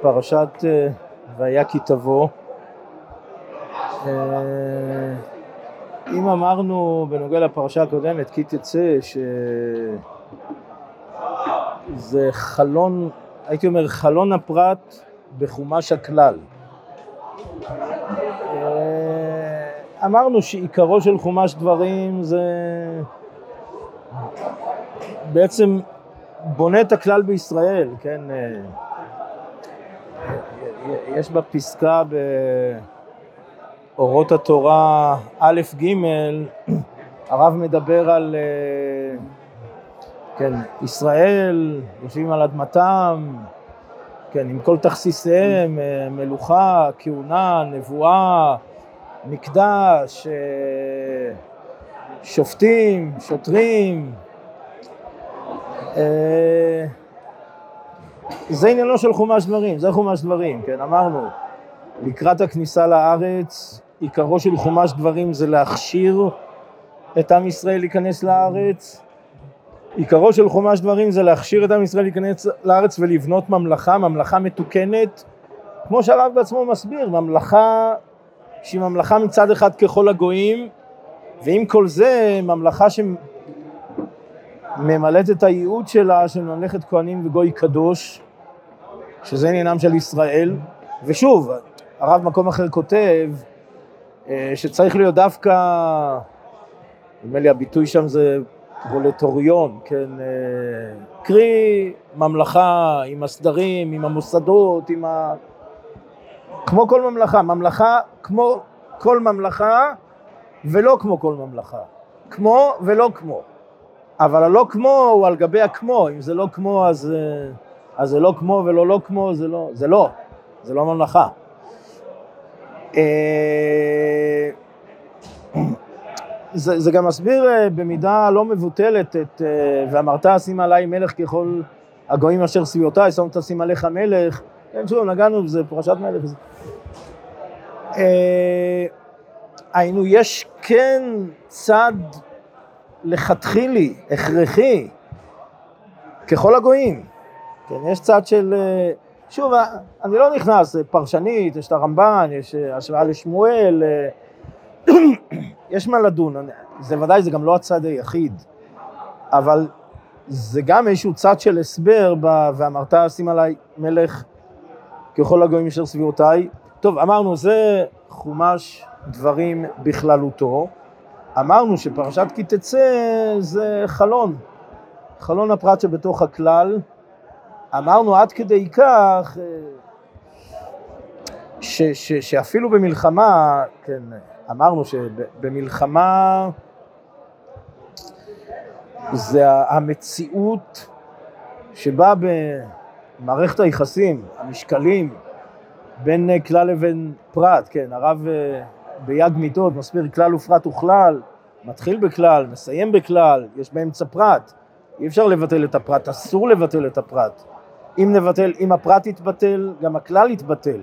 פרשת אה, והיה כי תבוא. אה, אם אמרנו בנוגע לפרשה הקודמת, כי תצא, שזה חלון, הייתי אומר חלון הפרט בחומש הכלל. אה, אמרנו שעיקרו של חומש דברים זה בעצם בונה את הכלל בישראל, כן? יש בה פסקה באורות התורה א' ג', הרב מדבר על, כן, ישראל, יושבים על אדמתם, כן, עם כל תכסיסיהם, מלוכה, כהונה, נבואה, מקדש, שופטים, שוטרים, זה עניינו של חומש דברים, זה חומש דברים, כן, אמרנו, לקראת הכניסה לארץ, עיקרו של חומש דברים זה להכשיר את עם ישראל להיכנס לארץ, עיקרו של חומש דברים זה להכשיר את עם ישראל להיכנס לארץ ולבנות ממלכה, ממלכה מתוקנת, כמו שהרב בעצמו מסביר, ממלכה שהיא ממלכה מצד אחד ככל הגויים, ועם כל זה ממלכה שממלאת את הייעוד שלה של ממלכת כהנים וגוי קדוש, שזה עניינם של ישראל, ושוב, הרב מקום אחר כותב אה, שצריך להיות דווקא, נדמה לי הביטוי שם זה פרולטוריון, כן, אה, קרי ממלכה עם הסדרים, עם המוסדות, עם ה... כמו כל ממלכה, ממלכה כמו כל ממלכה ולא כמו כל ממלכה, כמו ולא כמו, אבל הלא כמו הוא על גבי הכמו, אם זה לא כמו אז... אה, אז זה לא כמו ולא לא כמו, זה לא, זה לא, זה לא ממלכה. אה, זה, זה גם מסביר אה, במידה לא מבוטלת את ואמרת אשים עליי מלך ככל הגויים אשר סביבותיי, שמת תשים עליך מלך, כן, שוב, נגענו בזה, פרשת מלך. היינו, יש כן צד לכתחילי, הכרחי, ככל הגויים. כן, יש צד של, אה, שוב, אה, אני לא נכנס, אה, פרשנית, יש את הרמב"ן, יש השוואה לשמואל, יש מה לדון, זה ודאי, זה גם לא הצד היחיד, אבל זה גם איזשהו צד של הסבר, ב, ואמרת שים עליי מלך ככל הגויים אשר סביבותיי. טוב, אמרנו, זה חומש דברים בכללותו. אמרנו שפרשת כי תצא זה חלון, חלון הפרט שבתוך הכלל. אמרנו עד כדי כך אה, ש, ש, שאפילו במלחמה, כן, אמרנו שבמלחמה זה המציאות שבה במערכת היחסים, המשקלים, בין כלל לבין פרט, כן, הרב אה, ביד מידות מסביר כלל ופרט וכלל, מתחיל בכלל, מסיים בכלל, יש באמצע פרט, אי אפשר לבטל את הפרט, אסור לבטל את הפרט. אם נבטל, אם הפרט יתבטל, גם הכלל יתבטל.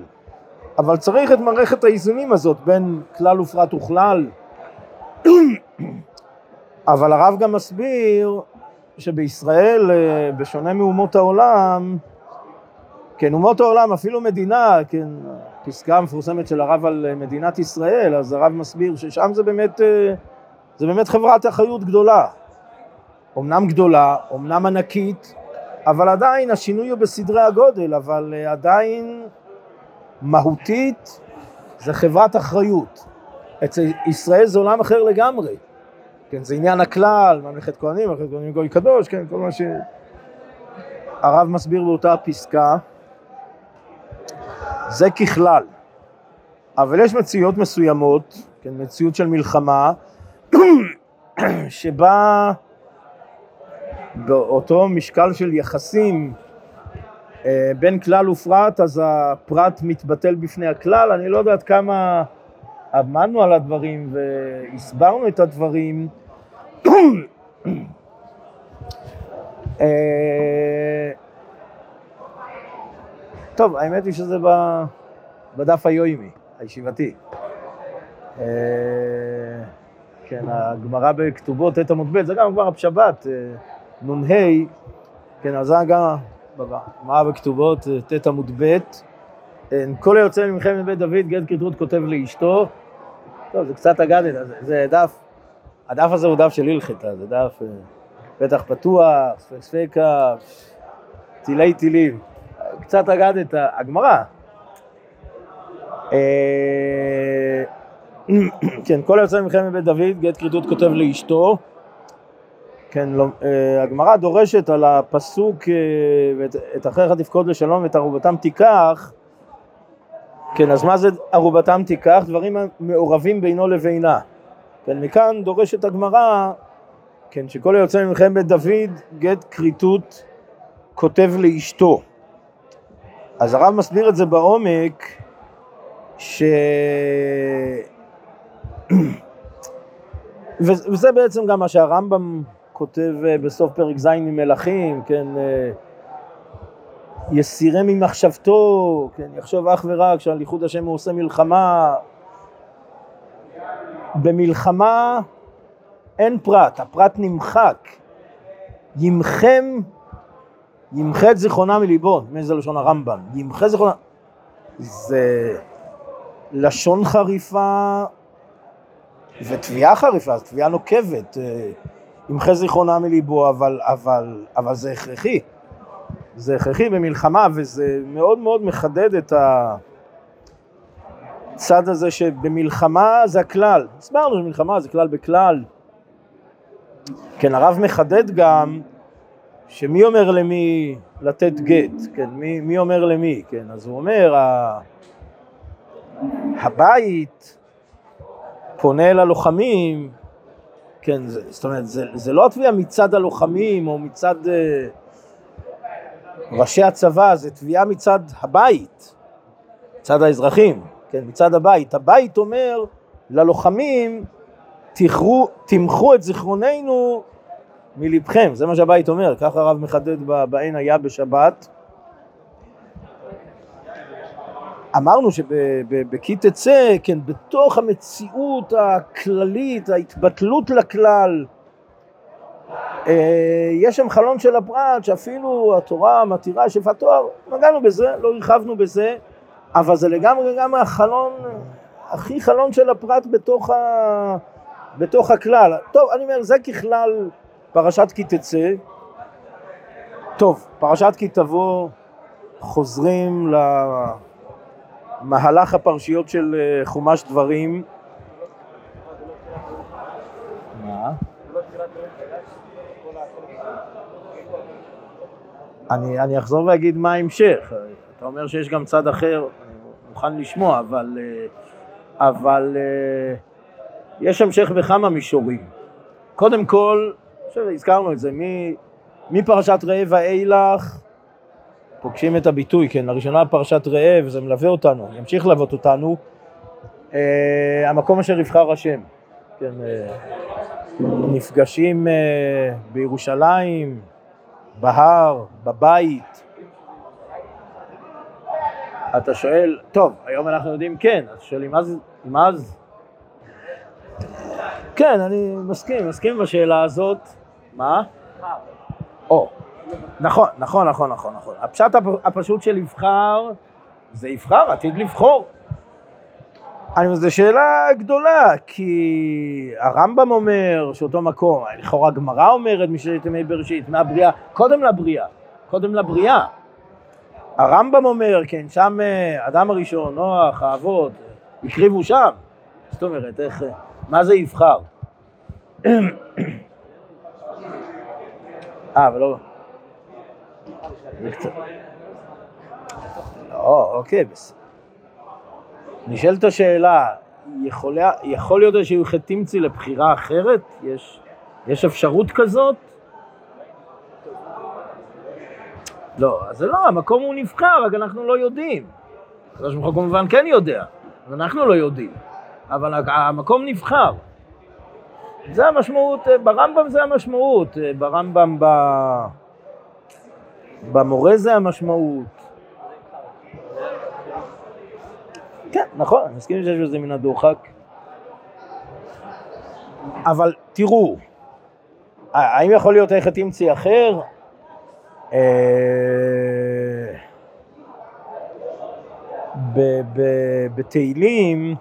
אבל צריך את מערכת האיזונים הזאת בין כלל ופרט וכלל. אבל הרב גם מסביר שבישראל, אה, בשונה מאומות העולם, כן, אומות העולם, אפילו מדינה, כן, פסקה המפורסמת של הרב על מדינת ישראל, אז הרב מסביר ששם זה באמת, אה, זה באמת חברת אחריות גדולה. אמנם גדולה, אמנם ענקית, אבל עדיין השינוי הוא בסדרי הגודל, אבל אה, עדיין מהותית זה חברת אחריות. אצל ישראל זה עולם אחר לגמרי. כן, זה עניין הכלל, ממלכת כהנים, ממלכת כהנים גוי קדוש, כן, כל מה שהרב מסביר באותה פסקה. זה ככלל. אבל יש מציאות מסוימות, כן, מציאות של מלחמה, שבה באותו משקל של יחסים אה, בין כלל ופרט, אז הפרט מתבטל בפני הכלל. אני לא יודע עד כמה עמדנו על הדברים והסברנו את הדברים. אה, טוב, האמת היא שזה בדף היומי, הישיבתי. אה, כן, הגמרא בכתובות ט עמוד ב', זה גם גמרא בשבת. נ"ה, כן, אז זה גם בגמרא בכתובות, ט' עמוד ב', כל היוצא ממכם מבית דוד, גט כריתות כותב לאשתו. טוב, זה קצת אגדת, זה, דף, הדף הזה הוא דף של הלכתה, זה דף אה, פתח פתוח, ספקספקה, טילי טילים. קצת אגדת, הגמרא. אה, כן, כל היוצא ממכם מבית דוד, גט כריתות כותב לאשתו. כן, לא, אה, הגמרא דורשת על הפסוק ואת אחיך תפקוד לשלום ואת ערובתם תיקח כן, אז מה זה ערובתם תיקח? דברים מעורבים בינו לבינה. כן, מכאן דורשת הגמרא, כן, שכל היוצא ממכם בית דוד, גט כריתות כותב לאשתו. אז הרב מסביר את זה בעומק, ש... וזה בעצם גם מה שהרמב"ם כותב אה, בסוף פרק ז' ממלכים, כן, אה, יסירה ממחשבתו, כן, יחשוב אך ורק שעל ייחוד השם הוא עושה מלחמה. במלחמה אין פרט, הפרט נמחק. ימחם, ימחה את זיכרונה מליבו, לי זה לשון הרמב"ם, ימחה זיכרונה, זה לשון חריפה ותביעה חריפה, זו תביעה נוקבת, אה, ימחה זיכרונה מליבו, אבל, אבל, אבל זה הכרחי. זה הכרחי במלחמה וזה מאוד מאוד מחדד את הצד הזה שבמלחמה זה הכלל. הסברנו שמלחמה זה כלל בכלל. כן, הרב מחדד גם שמי אומר למי לתת גט, כן, מי, מי אומר למי, כן, אז הוא אומר, ה... הבית פונה אל הלוחמים, כן, זה, זאת אומרת, זה, זה לא התביעה מצד הלוחמים או מצד... Uh, ראשי הצבא זה תביעה מצד הבית, מצד האזרחים, כן, מצד הבית. הבית אומר ללוחמים, תמחו את זיכרוננו מלבכם, זה מה שהבית אומר, ככה הרב מחדד בעין היה בשבת. אמרנו שבכי תצא, כן, בתוך המציאות הכללית, ההתבטלות לכלל, אה, יש שם חלון של הפרט שאפילו התורה מתירה שפת תואר, נגענו בזה, לא הרחבנו בזה, אבל זה לגמרי גם החלון, הכי חלון של הפרט בתוך, ה... בתוך הכלל. טוב, אני אומר, זה ככלל פרשת כי תצא. טוב, פרשת כי תבוא, חוזרים למהלך הפרשיות של אה, חומש דברים. מה? אני, אני אחזור ואגיד מה ההמשך. אתה אומר שיש גם צד אחר, אני מוכן לשמוע, אבל, אה, אבל אה, יש המשך בכמה מישורים. קודם כל, חושב שהזכרנו את זה, מפרשת ראה ואילך, פוגשים את הביטוי, כן, לראשונה פרשת ראה, וזה מלווה אותנו, ימשיך ללוות אותנו, אה, המקום אשר יבחר השם, כן, אה, נפגשים אה, בירושלים, בהר, בבית. אתה שואל, טוב, היום אנחנו יודעים כן, אז שואלים, מה זה? כן, אני מסכים, מסכים בשאלה הזאת. מה? או, נכון, נכון, נכון, נכון, נכון. הפשט הפשוט של יבחר, זה יבחר, עתיד לבחור. אני אומר, זו שאלה גדולה, כי הרמב"ם אומר שאותו מקום, לכאורה הגמרא אומרת משלת ימי בראשית, מהבריאה, קודם לבריאה, קודם לבריאה. הרמב"ם אומר, כן, שם אה, אדם הראשון, נוח, האבות, הקריבו שם. זאת אומרת, איך, מה זה יבחר? אה, אבל לא... לא, אוקיי, בסדר. נשאלת השאלה, יכול, להיות איזשהו חטימצי לבחירה אחרת? יש, אפשרות כזאת? לא, אז זה לא, המקום הוא נבחר, רק אנחנו לא יודעים. הקדוש ברוך הוא כמובן כן יודע, אז אנחנו לא יודעים, אבל המקום נבחר. זה המשמעות, ברמב"ם זה המשמעות, ברמב"ם ב... במורה זה המשמעות. כן, נכון, אני מסכים שיש בזה מן הדוחק. אבל תראו, האם יכול להיות איך תמצי אחר? בתהילים,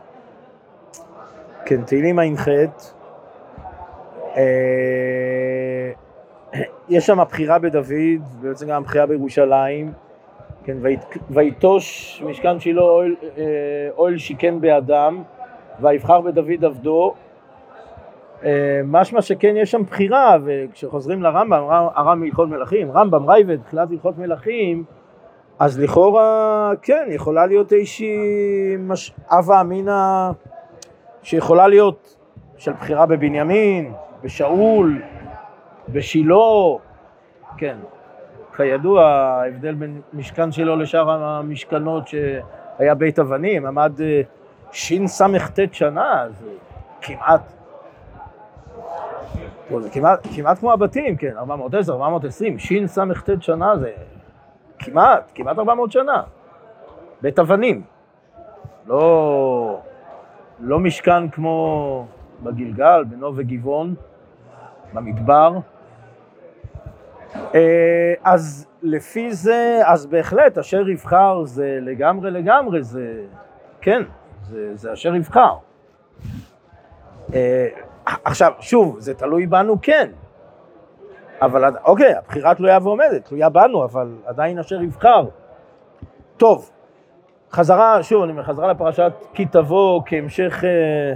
כן, תהילים ע"ח, יש שם בחירה בדוד, ובעצם גם בחירה בירושלים, כן, ויטוש משכן שילה אוהל, אה, אוהל שיכן באדם, ויבחר בדוד עבדו. אה, משמע שכן יש שם בחירה, וכשחוזרים לרמב"ם, הרם מהלכות מלכים, רמב"ם רייבד, תחילת הלכות מלכים, אז לכאורה, כן, יכולה להיות איזושהי הווה אמינא שיכולה להיות של בחירה בבנימין, בשאול, בשילה, כן. כידוע, ההבדל בין משכן שלו לשאר המשכנות שהיה בית אבנים, עמד אה, שס"ט שנה, זה כמעט, זה כמעט, כמעט כמו הבתים, כן, 410, 420, שס"ט שנה זה כמעט, כמעט 400 שנה. בית אבנים. לא, לא משכן כמו בגלגל, בנו וגבעון, במדבר. אה, אז לפי זה, אז בהחלט, אשר יבחר זה לגמרי לגמרי, זה, כן, זה, זה אשר יבחר. אה, עכשיו, שוב, זה תלוי בנו, כן. אבל אוקיי, הבחירה תלויה ועומדת, תלויה בנו, אבל עדיין אשר יבחר. טוב, חזרה, שוב, אני חזרה לפרשת כי תבוא כהמשך אה,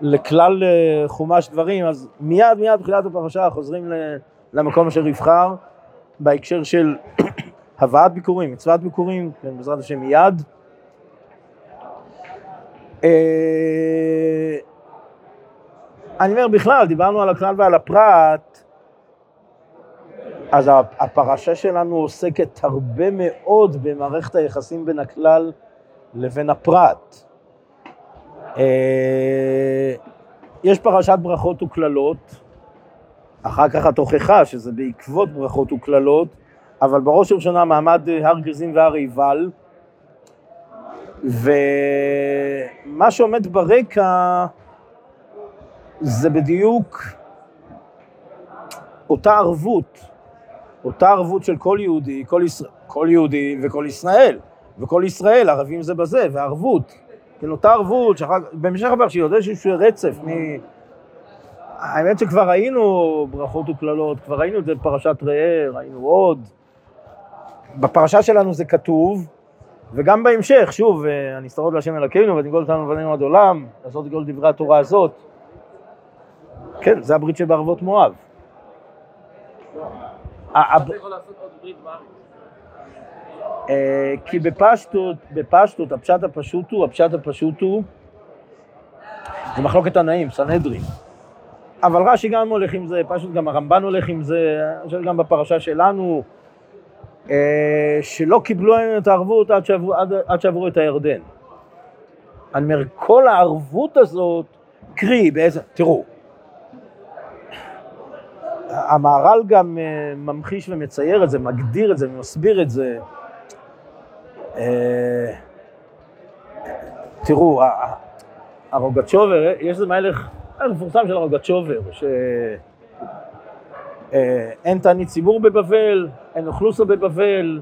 לכלל אה, חומש דברים, אז מיד מיד בתחילת הפרשה חוזרים למקום אשר יבחר, בהקשר של הבאת ביקורים, מצוות ביקורים, כן, בעזרת השם מיד. אה, אני אומר בכלל, דיברנו על הכלל ועל הפרט, אז הפרשה שלנו עוסקת הרבה מאוד במערכת היחסים בין הכלל לבין הפרט. אה, יש פרשת ברכות וקללות, אחר כך התוכחה שזה בעקבות ברכות וקללות, אבל בראש ובראשונה מעמד הר גרזים והר עיבל, ומה שעומד ברקע זה בדיוק אותה ערבות אותה ערבות של כל יהודי, כל, ישראל, כל יהודי וכל ישראל, וכל ישראל ערבים זה בזה, וערבות. כן, אותה ערבות, שאחר, במשך הפרשיות יש איזשהו רצף מ... האמת שכבר ראינו ברכות וקללות, כבר ראינו את זה בפרשת ראה, ראינו עוד. בפרשה שלנו זה כתוב, וגם בהמשך, שוב, אני אסתרות להשם אלוקינו ותגאול אותנו לבנינו עד עולם, לעשות גאול דברי התורה הזאת. כן, זה הברית שבערבות מואב. אה, כי בפשטות, בפשטות, הפשט הפשוט הוא, הפשט הפשוט הוא, זה מחלוקת תנאים, סנהדרין. אבל רש"י גם הולך עם זה, פשוט גם הרמב"ן הולך עם זה, אני חושב גם בפרשה שלנו, אה, שלא קיבלו את הערבות עד שעברו, עד, עד שעברו את הירדן. אני אומר, כל הערבות הזאת, קרי, באיזה, תראו, המהר"ל גם אה, ממחיש ומצייר את זה, מגדיר את זה, מסביר את זה. אה, תראו, הרוגצ'ובר, יש איזה מהלך מפורסם של הרוגצ'ובר, שאין תענית ציבור בבבל, אין אוכלוסה בבבל,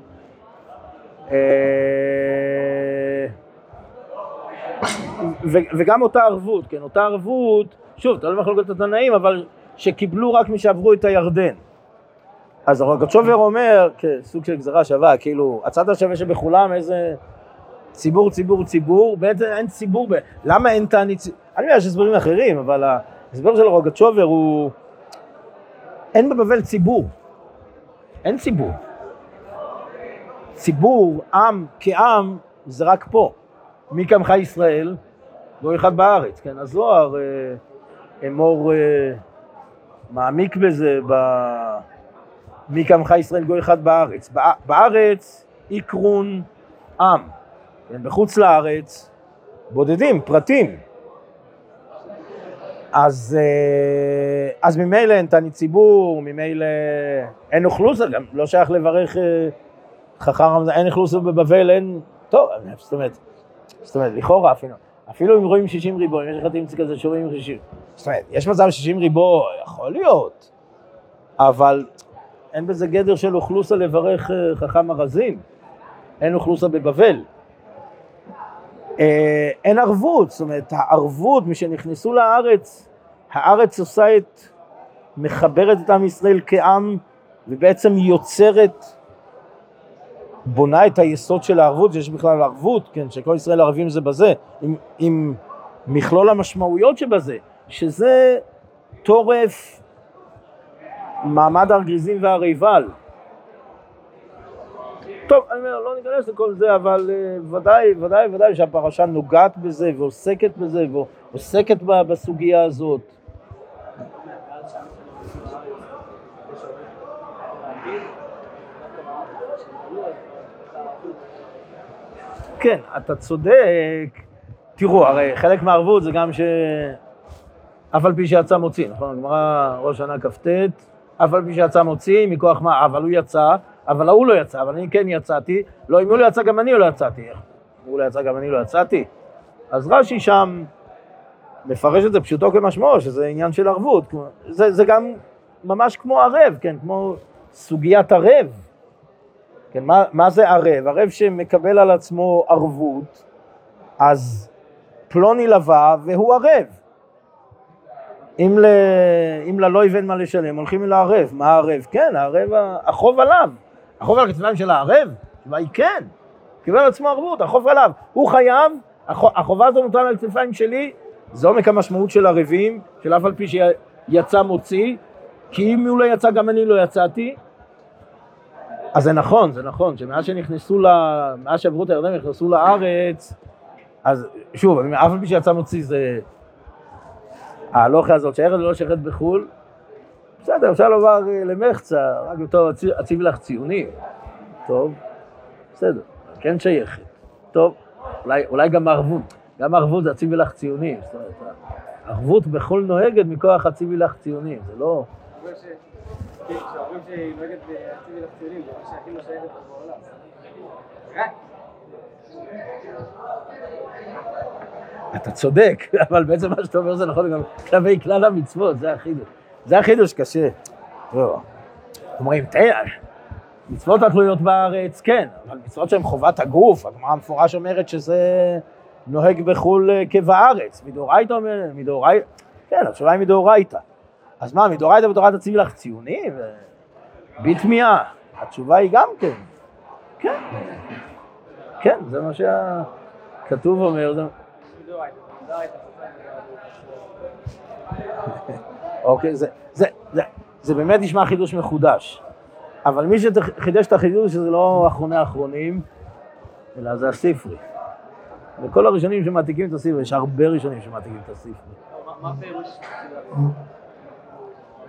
וגם אותה ערבות, כן, אותה ערבות, שוב, אתה לא את התנאים, אבל שקיבלו רק מי שעברו את הירדן. אז הרוגצ'ובר אומר, כסוג של גזרה שווה, כאילו, הצד השווה שבכולם איזה ציבור, ציבור, ציבור, בעצם אין ציבור, ב... למה אין תענית ציבור? אני יודע שיש הסברים אחרים, אבל ההסבר של הרוגצ'ובר הוא, אין בבבל ציבור, אין ציבור. ציבור, עם כעם, זה רק פה. מי כמך ישראל? גוי אחד בארץ, כן, הזוהר, אה, אמור... אה, מעמיק בזה, ב... מי כמך ישראל גוי אחד בארץ. בארץ עיקרון עם, כן, בחוץ לארץ בודדים, פרטים. אז, אה, אז ממילא אין תענית ציבור, ממילא אין אוכלוסה, גם לא שייך לברך אה, חכם, אין אוכלוסה בבבל, אין, טוב, זאת אומרת, זאת אומרת, לכאורה אפילו, אפילו אם רואים 60 ריבוע, אם יש תמצא כזה שרואים 60, זאת אומרת, יש מצב 60 ריבוע, יכול להיות, אבל אין בזה גדר של אוכלוסה לברך אה, חכם ארזים, אין אוכלוסה בבבל. אה, אין ערבות, זאת אומרת, הערבות, משנכנסו לארץ, הארץ עושה את, מחברת את עם ישראל כעם, ובעצם יוצרת, בונה את היסוד של הערבות, שיש בכלל ערבות, כן, שכל ישראל ערבים זה בזה, עם, עם מכלול המשמעויות שבזה, שזה טורף מעמד הארגזים והריבל. טוב, אני אומר, לא ניכנס לכל זה, אבל uh, ודאי, ודאי, ודאי שהפרשה נוגעת בזה ועוסקת בזה ועוסקת בסוגיה הזאת. כן, אתה צודק. תראו, הרי חלק מהערבות זה גם ש... אף על פי שיצא מוציא, נכון? הגמרא ראש שנה כ"ט, אף על פי שיצא מוציא, מכוח מה? אבל הוא יצא, אבל ההוא לא יצא, אבל אני כן יצאתי, לא, אם הוא לא יצא גם אני לא יצאתי. אם הוא לא יצא גם אני לא יצאתי. אז רש"י שם מפרש את זה פשוטו כמשמעו, שזה עניין של ערבות. זה, זה גם ממש כמו ערב, כן, כמו סוגיית ערב. כן, מה, מה זה ערב? ערב שמקבל על עצמו ערבות, אז פלוני לווה והוא ערב. אם, ל... אם ללא אין מה לשלם, הולכים אל הערב. מה הערב? כן, הערב, החוב עליו. החוב על הכתפיים של הערב? התשובה היא כן. קיבל על עצמו ערבות, החוב עליו. הוא חייב, החובה הזו מוטל על הכתפיים שלי, זה עומק המשמעות של ערבים, של אף על פי שיצא מוציא, כי אם הוא לא יצא, גם אני לא יצאתי. אז זה נכון, זה נכון, שמאז שנכנסו, ל... מאז שעברו את הירדן ונכנסו לארץ, אז שוב, אף על פי שיצא מוציא זה... ההלוכה הזאת, שהערב לא שייכת בחו"ל, בסדר, אפשר לומר אה, למחצה, רק טוב, אציב לך ציונים. טוב, בסדר, כן שייכת. טוב, אולי, אולי גם ערבות, גם ערבות זה אציב לך ציונים. זאת אומרת, ערבות בכל נוהגת מכוח אציב לך ציונים, זה לא... כשאומרים שהיא נוהגת באציב לך ציונים, זה מה שהכי לא שייכת בעולם. אתה צודק, אבל בעצם מה שאתה אומר זה נכון גם כלפי כלל המצוות, זה החידוש. זה החידוש קשה. לא. אומרים, תראה, מצוות התלויות בארץ, כן, אבל מצוות שהן חובת הגוף, הגמרא המפורש אומרת שזה נוהג בחו"ל אה, כבארץ, מדאורייתא אומר, מדאורייתא, כן, התשובה היא מדאורייתא. אז מה, מדאורייתא בתורה תציב לך ציונים? בתמיהה. התשובה היא גם כן. כן. כן, זה מה שהכתוב אומר. אוקיי, זה, זה, זה, זה באמת נשמע חידוש מחודש. אבל מי שחידש את החידוש זה לא אחרוני האחרונים, אלא זה הספרי. וכל הראשונים שמעתיקים את הספרי, יש הרבה ראשונים שמעתיקים את הספרי. מה הפירוש?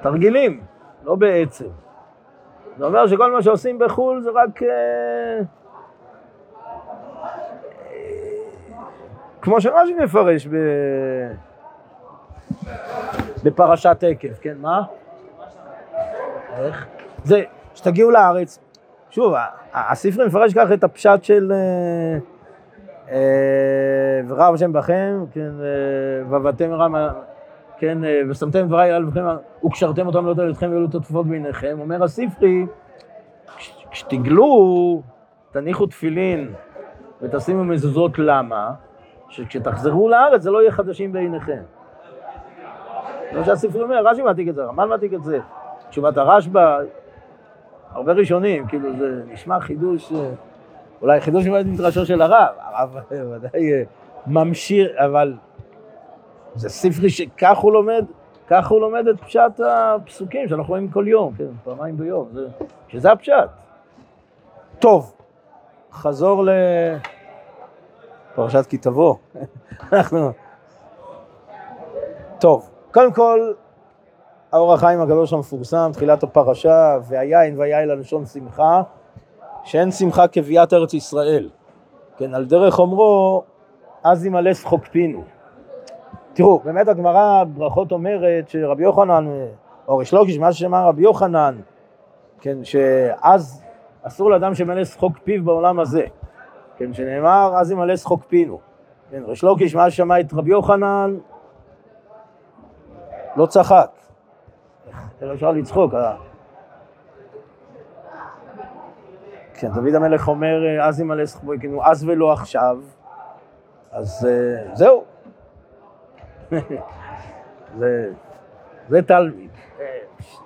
תרגילים, לא בעצם. זה אומר שכל מה שעושים בחו"ל זה רק... כמו שרש"י מפרש ב... בפרשת עקב, כן, מה? איך? זה, שתגיעו לארץ, שוב, הספר מפרש ככה את הפשט של אה, אה, ורב השם בכם, כן, אה, ועבדתם רם, כן, ושמתם דבריי על לבכם וקשרתם אותם לעוד על ידכם והעלו את התפופות בעיניכם, אומר הספרי, כשתגלו, תניחו תפילין ותשימו מזוזות, למה? שכשתחזרו לארץ זה לא יהיה חדשים בעיניכם. זה מה שהספר אומר, רש"י מעתיק את זה, רמב"ן מעתיק את זה. תשובת הרשב"א, הרבה ראשונים, כאילו זה נשמע חידוש, אולי חידוש מדרשו של הרב, הרב ודאי אה, ממשיך, אבל זה ספרי שכך הוא לומד, כך הוא לומד את פשט הפסוקים שאנחנו רואים כל יום, כן, פעמיים ביום, זה, שזה הפשט. טוב, חזור ל... פרשת כי תבוא. אנחנו... טוב, קודם כל, האור החיים הקדוש המפורסם, תחילת הפרשה, והיין והיין ללשון שמחה, שאין שמחה כביאת ארץ ישראל. כן, על דרך אומרו, אז ימלא שחוק פינו. תראו, באמת הגמרא ברכות אומרת שרבי יוחנן, או ריש לוקיש, מה שאמר רבי יוחנן, כן, שאז אסור לאדם שמלא שחוק פיו בעולם הזה. כן, שנאמר, אז ימלא שחוק פינו. כן, ריש לוקיש, מאז שמע את רבי יוחנן, לא צחק. איך אפשר לצחוק? כן, דוד המלך אומר, אז ימלא שכבו יקנו, אז ולא עכשיו, אז אה, זהו. זה, זה תלמיד, אה,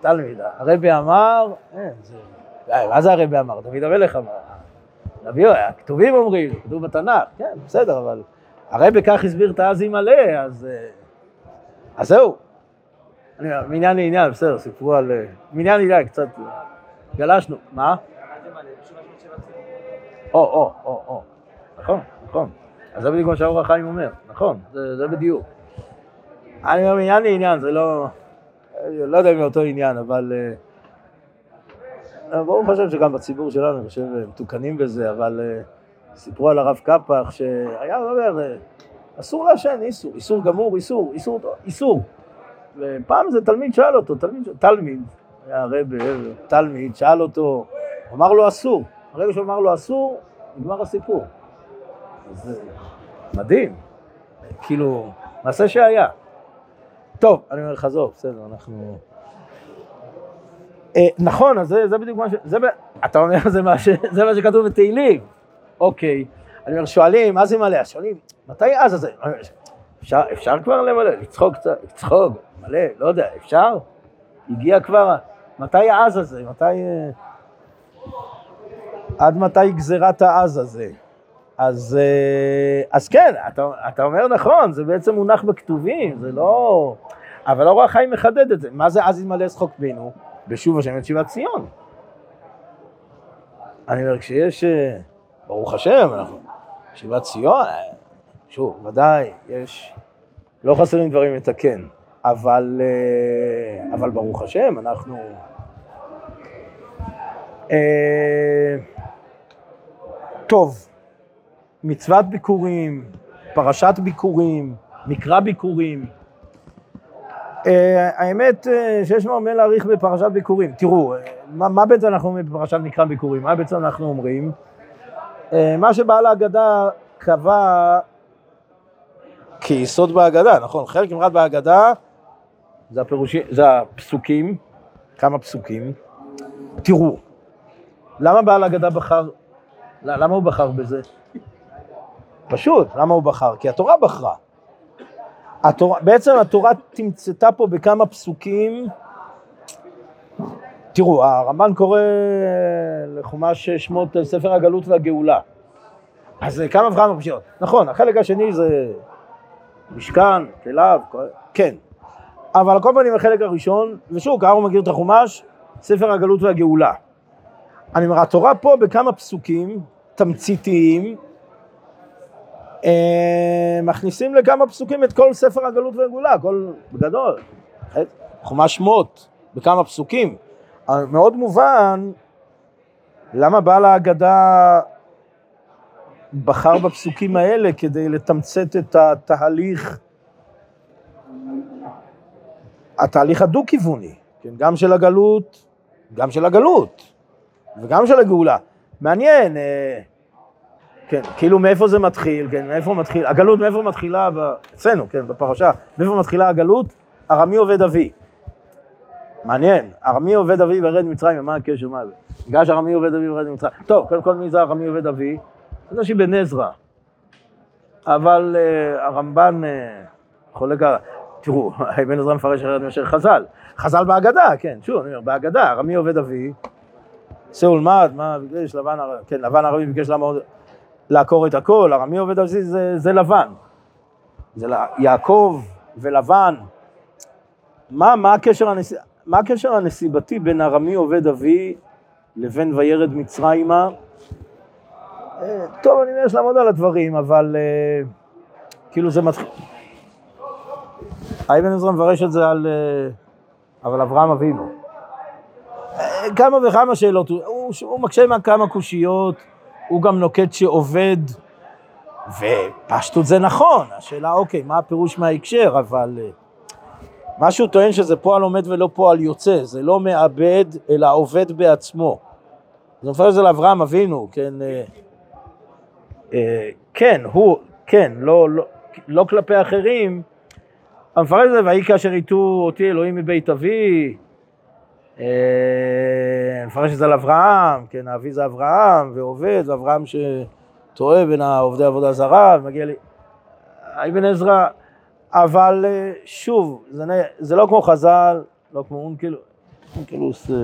תלמיד. הרבי אמר, אה, מה זה הרבי אמר? דוד המלך אמר. נביא, הכתובים אומרים, כתוב בתנ"ך, כן, בסדר, אבל הרבי כך הסביר את אז ימלא, אז, אז זהו. מעניין לעניין, בסדר, סיפרו על... מעניין לעניין, קצת גלשנו. מה? או, או, או, או. נכון, נכון. אז זה בדיוק מה שהאור החיים אומר, נכון, זה, זה בדיוק. אני אומר, מעניין לעניין, זה לא... לא יודע אם זה אותו עניין, אבל... אה, ברוך השם שגם בציבור שלנו, אני חושב, מתוקנים בזה, אבל אה, סיפרו על הרב קפח שהיה אומר, אה, אסור לעשן, איסור, איסור גמור, איסור, איסור, איסור. ופעם איזה תלמיד שאל אותו, תלמיד, תלמיד, היה הרב, תלמיד, שאל אותו, אמר לו אסור. הרגע שהוא אמר לו אסור, נגמר הסיפור. זה מדהים, כאילו, מעשה שהיה. טוב, אני אומר עזוב, בסדר, אנחנו... אה, נכון, אז זה, בדיוק מה ש... אתה אומר, זה מה, שכתוב בתהילים. אוקיי. אני אומר, שואלים, מה זה מלא? שואלים, מתי אז הזה? אפשר, אפשר כבר למלא? לצחוק קצת, לצחוק, מלא, לא יודע, אפשר? הגיע כבר, מתי העז הזה? מתי... אה, עד מתי גזירת העז הזה? אז, אה, אז כן, אתה, אתה אומר נכון, זה בעצם מונח בכתובים, זה לא... אבל אור החיים מחדד את זה. מה זה אז ימלא שחוק בינו? בשוב השם את שיבת ציון. אני אומר, כשיש, אה, ברוך השם, אנחנו, שיבת ציון, אה, שוב, ודאי, יש, לא חסרים דברים לתקן, אבל, אבל ברוך השם, אנחנו... טוב, מצוות ביקורים, פרשת ביקורים, מקרא ביקורים. Uh, האמת uh, שיש הרבה להעריך בפרשת ביקורים. תראו, uh, מה, מה בעצם אנחנו אומרים בפרשת מקרא ביקורים? מה בעצם אנחנו אומרים? מה שבעל ההגדה קבע כיסוד בהגדה, נכון? חלק נמרד בהגדה זה, הפירושים, זה הפסוקים, כמה פסוקים. תראו, למה בעל ההגדה בחר, למה הוא בחר בזה? פשוט, למה הוא בחר? כי התורה בחרה. התורה, בעצם התורה תמצתה פה בכמה פסוקים, תראו, הרמב"ן קורא לחומש שמות ספר הגלות והגאולה. אז כמה וכמה פרשיות. נכון, החלק השני זה משכן, כליו, כן. אבל על כל פנים החלק הראשון, ושוב, ככה הוא מכיר את החומש, ספר הגלות והגאולה. אני אומר, התורה פה בכמה פסוקים תמציתיים, מכניסים לכמה פסוקים את כל ספר הגלות והגאולה, הכל בגדול, חומש שמות, בכמה פסוקים. מאוד מובן למה בעל ההגדה בחר בפסוקים האלה כדי לתמצת את התהליך, התהליך הדו-כיווני, כן, גם של הגלות, גם של הגלות וגם של הגאולה. מעניין, אה, כן, כאילו מאיפה זה מתחיל, כן, מאיפה מתחיל, הגלות מאיפה מתחילה, אצלנו, כן, בפרשה, מאיפה מתחילה הגלות? ארמי עובד אבי. מעניין, ארמי עובד אבי וירד ממצרים, מה הקשר, מה זה? בגלל שארמי עובד אבי וירד ממצרים. טוב, קודם כל מי זה ארמי עובד אבי? זה שבן עזרא. אבל uh, הרמב"ן uh, חולק על... תראו, אבן עזרא מפרש אחרת מאשר חז"ל. חז"ל בהגדה, כן, שוב, אני אומר, בהגדה, ארמי עובד אבי, שאול מד, מה ביקש לבן, כן, לבן ערבי ביקש לעמוד לעקור את הכל, ארמי עובד על זה, זה, זה לבן. זה יעקב ולבן. מה, מה, הקשר הנס... מה הקשר הנסיבתי בין ארמי עובד אבי לבין וירד מצרימה? אה, טוב, אני יש לעמוד על הדברים, אבל אה, כאילו זה מתחיל... האבן עזרא מפרש את זה על... אה, אבל אברהם אבינו. כמה וכמה שאלות, הוא, הוא מקשה עם כמה קושיות. הוא גם נוקט שעובד, ופשטות זה נכון, השאלה אוקיי, מה הפירוש מההקשר, אבל אה, מה שהוא טוען שזה פועל עומד ולא פועל יוצא, זה לא מאבד, אלא עובד בעצמו. זה מפרש זה לאברהם אבינו, כן, אה, אה, כן, הוא, כן, לא, לא, לא כלפי אחרים, המפרש זה, ויהי כאשר יטו אותי אלוהים מבית אבי, מפרש את זה על אברהם, כן, האבי זה אברהם, ועובד, ואברהם שטועה בין עובדי עבודה זרה, ומגיע לי... אבן עזרא, אבל אה, שוב, זה, זה לא כמו חז"ל, לא כמו אונקלוס, אונקלוס, אה,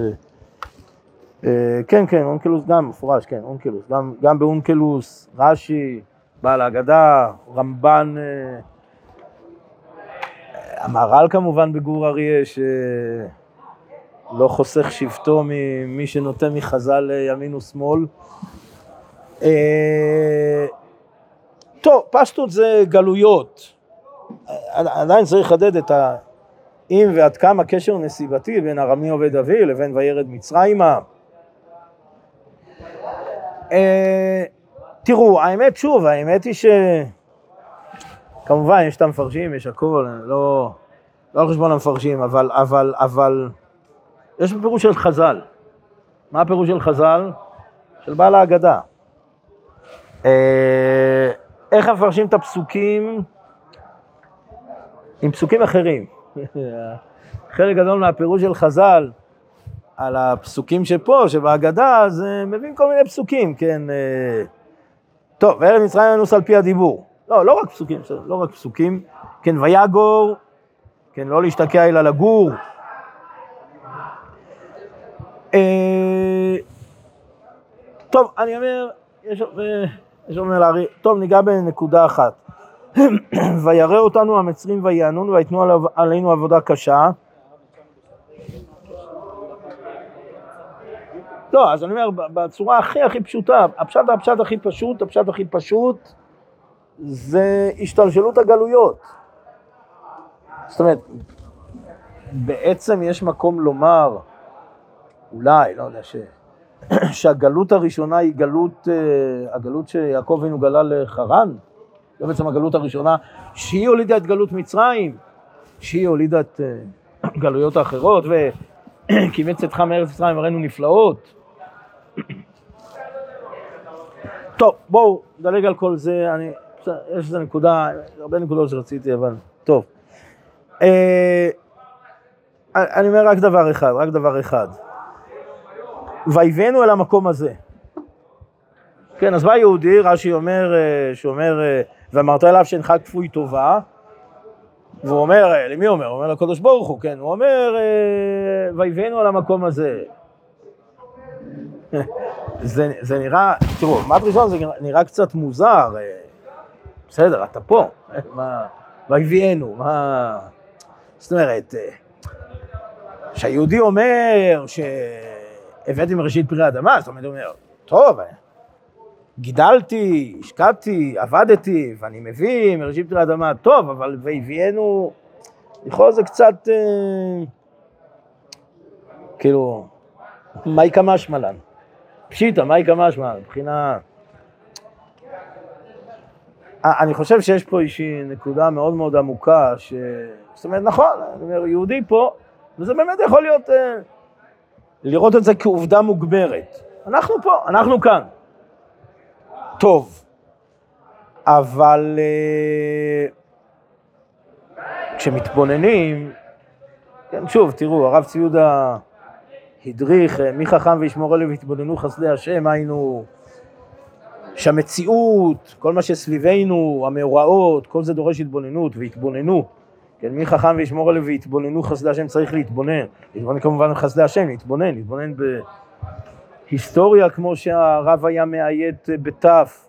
אה, כן, כן, אונקלוס גם מפורש, כן, אונקלוס, גם, גם באונקלוס, רש"י, בעל ההגדה, רמב"ן, אה, המהר"ל כמובן בגור אריה, שלא חוסך שבטו ממי שנוטה מחז"ל ימין ושמאל. אה, טוב, פשטות זה גלויות. עדיין צריך לחדד את האם ועד כמה קשר נסיבתי בין ארמי עובד אבי לבין וירד מצרימה. אה, תראו, האמת, שוב, האמת היא ש... כמובן, יש את המפרשים, יש הכל, לא, לא על חשבון המפרשים, אבל, אבל, אבל, יש פירוש של חז"ל. מה הפירוש של חז"ל? של בעל ההגדה. אה, איך מפרשים את הפסוקים עם פסוקים אחרים? חלק גדול מהפירוש של חז"ל על הפסוקים שפה, שבהגדה, אז מביאים כל מיני פסוקים, כן. אה, טוב, וארץ מצרים ינוס על פי הדיבור. לא, לא רק פסוקים, לא רק פסוקים. כן, ויגור, כן, לא להשתקע אלא לגור. אה, טוב, אני אומר, יש יש אומר לארי, טוב, ניגע בנקודה אחת. וירא אותנו המצרים ויענון ויתנו עלינו עבודה קשה. לא, אז אני אומר, בצורה הכי הכי פשוטה, הפשט הפשט הכי פשוט, הפשט הכי פשוט, זה השתלשלות הגלויות. זאת אומרת, בעצם יש מקום לומר, אולי, לא יודע, ש... שהגלות הראשונה היא גלות, אה, הגלות שיעקב אבינו גלה לחרן, זו בעצם הגלות הראשונה, שהיא הולידה את גלות מצרים, שהיא הולידה את אה, גלויות האחרות, וקימץ אתך מארץ מצרים הראינו נפלאות. טוב, בואו נדלג על כל זה, אני, יש איזה נקודה, הרבה נקודות שרציתי, אבל טוב. אה, אני אומר רק דבר אחד, רק דבר אחד. ויבאנו אל המקום הזה. כן, אז בא יהודי, רש"י אומר, אה, שאומר, אה, ואמרת אליו שאינך כפוי טובה, והוא אומר, אה, למי אומר? הוא אומר לקדוש ברוך הוא, כן, הוא אומר, ויבאנו אל המקום הזה. זה, זה נראה, תראו, מה ראשון זה נראה קצת מוזר, בסדר, אתה פה, מה, ויביאנו, מה, זאת אומרת, שהיהודי אומר ש... הבאתי מראשית פרי האדמה, זאת אומרת, הוא אומר, טוב, גידלתי, השקעתי, עבדתי, ואני מביא מראשית פרי האדמה, טוב, אבל והביאנו, לכאורה זה קצת, אה, כאילו, מהי קמשמע לנו? פשיטא, מהי קמשמע, מבחינה... אה, אני חושב שיש פה איזושהי נקודה מאוד מאוד עמוקה, ש... זאת אומרת, נכון, אני אומר, יהודי פה, וזה באמת יכול להיות... אה, לראות את זה כעובדה מוגברת. אנחנו פה, אנחנו כאן. טוב, אבל uh, כשמתבוננים, כן, שוב, תראו, הרב צבי יהודה הדריך, אה, מי חכם וישמור עליו ויתבוננו חסדי השם, היינו שהמציאות, כל מה שסביבנו, המאורעות, כל זה דורש התבוננות והתבוננו. כן, מי חכם וישמור עליו ויתבוננו חסדי השם צריך להתבונן. להתבונן כמובן בחסדי השם, להתבונן, להתבונן בהיסטוריה כמו שהרב היה מאיית בתף.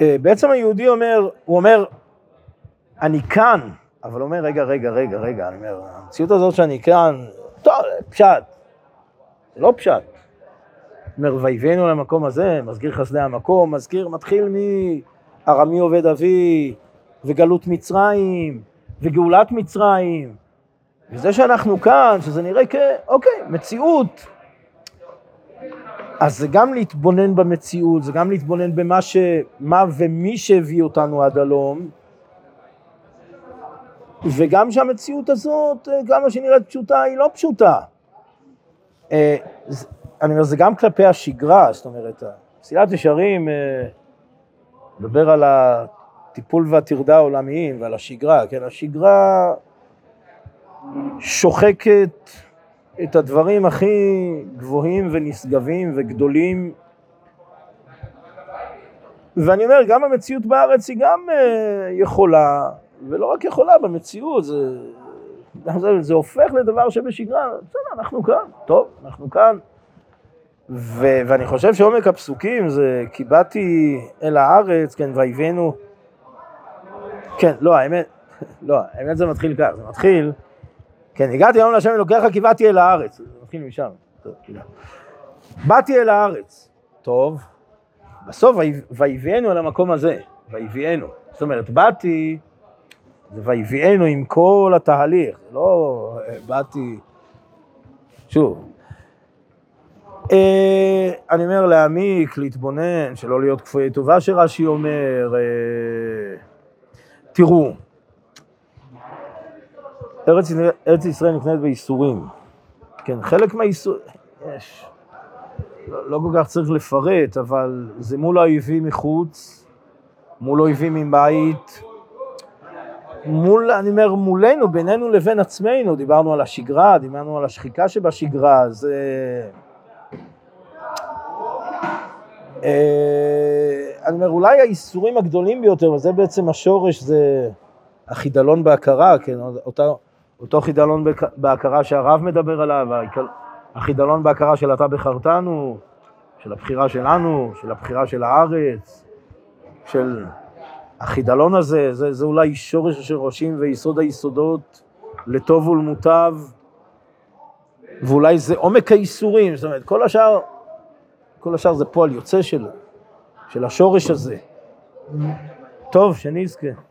אה, בעצם היהודי אומר, הוא אומר, אני כאן, אבל אומר, רגע, רגע, רגע, רגע, אני אומר, המציאות הזאת שאני כאן, טוב, פשט. לא פשט. אומר, ויבאנו למקום הזה, מזכיר חסדי המקום, מזכיר, מתחיל מארמי עובד אבי, וגלות מצרים, וגאולת מצרים, וזה שאנחנו כאן, שזה נראה כאוקיי, מציאות. אז זה גם להתבונן במציאות, זה גם להתבונן במה ש... מה ומי שהביא אותנו עד הלום, וגם שהמציאות הזאת, כמה שנראית פשוטה, היא לא פשוטה. אה, אני אומר, זה גם כלפי השגרה, זאת אומרת, מסילת ישרים, מדבר על הטיפול והטרדה העולמיים ועל השגרה, כן, השגרה שוחקת את הדברים הכי גבוהים ונשגבים וגדולים. ואני אומר, גם המציאות בארץ היא גם אה, יכולה, ולא רק יכולה, במציאות זה, זה, זה הופך לדבר שבשגרה, בסדר, אנחנו כאן, טוב, אנחנו כאן. ו, ואני חושב שעומק הפסוקים זה כי באתי אל הארץ, כן, ויבאנו, כן, לא, האמת, לא, האמת זה מתחיל כך, זה מתחיל, כן, הגעתי היום להשם אלוקיך כי באתי אל הארץ, זה מתחיל משם, טוב, באתי אל הארץ, טוב, בסוף ויביאנו אל המקום הזה, ויביאנו, זאת אומרת, באתי, זה ויביאנו עם כל התהליך, לא באתי, שוב, אה, אני אומר להעמיק, להתבונן, שלא להיות כפויי טובה שרש"י אומר, אה, תראו, ארץ, ארץ ישראל נקנית בייסורים, כן, חלק מהייסורים, יש, לא, לא כל כך צריך לפרט, אבל זה מול האויבים מחוץ, מול אויבים מבית, מול, אני אומר, מולנו, בינינו לבין עצמנו, דיברנו על השגרה, דיברנו על השחיקה שבשגרה, זה... אה, אני אומר, אולי האיסורים הגדולים ביותר, וזה בעצם השורש, זה החידלון בהכרה, כן, אותו, אותו חידלון בהכרה שהרב מדבר עליו, החידלון בהכרה של אתה בחרתנו, של הבחירה שלנו, של הבחירה של הארץ, של החידלון הזה, זה, זה אולי שורש השורשים ויסוד היסודות לטוב ולמוטב, ואולי זה עומק האיסורים, זאת אומרת, כל השאר כל השאר זה פועל יוצא של, של השורש הזה. טוב, שנזכה.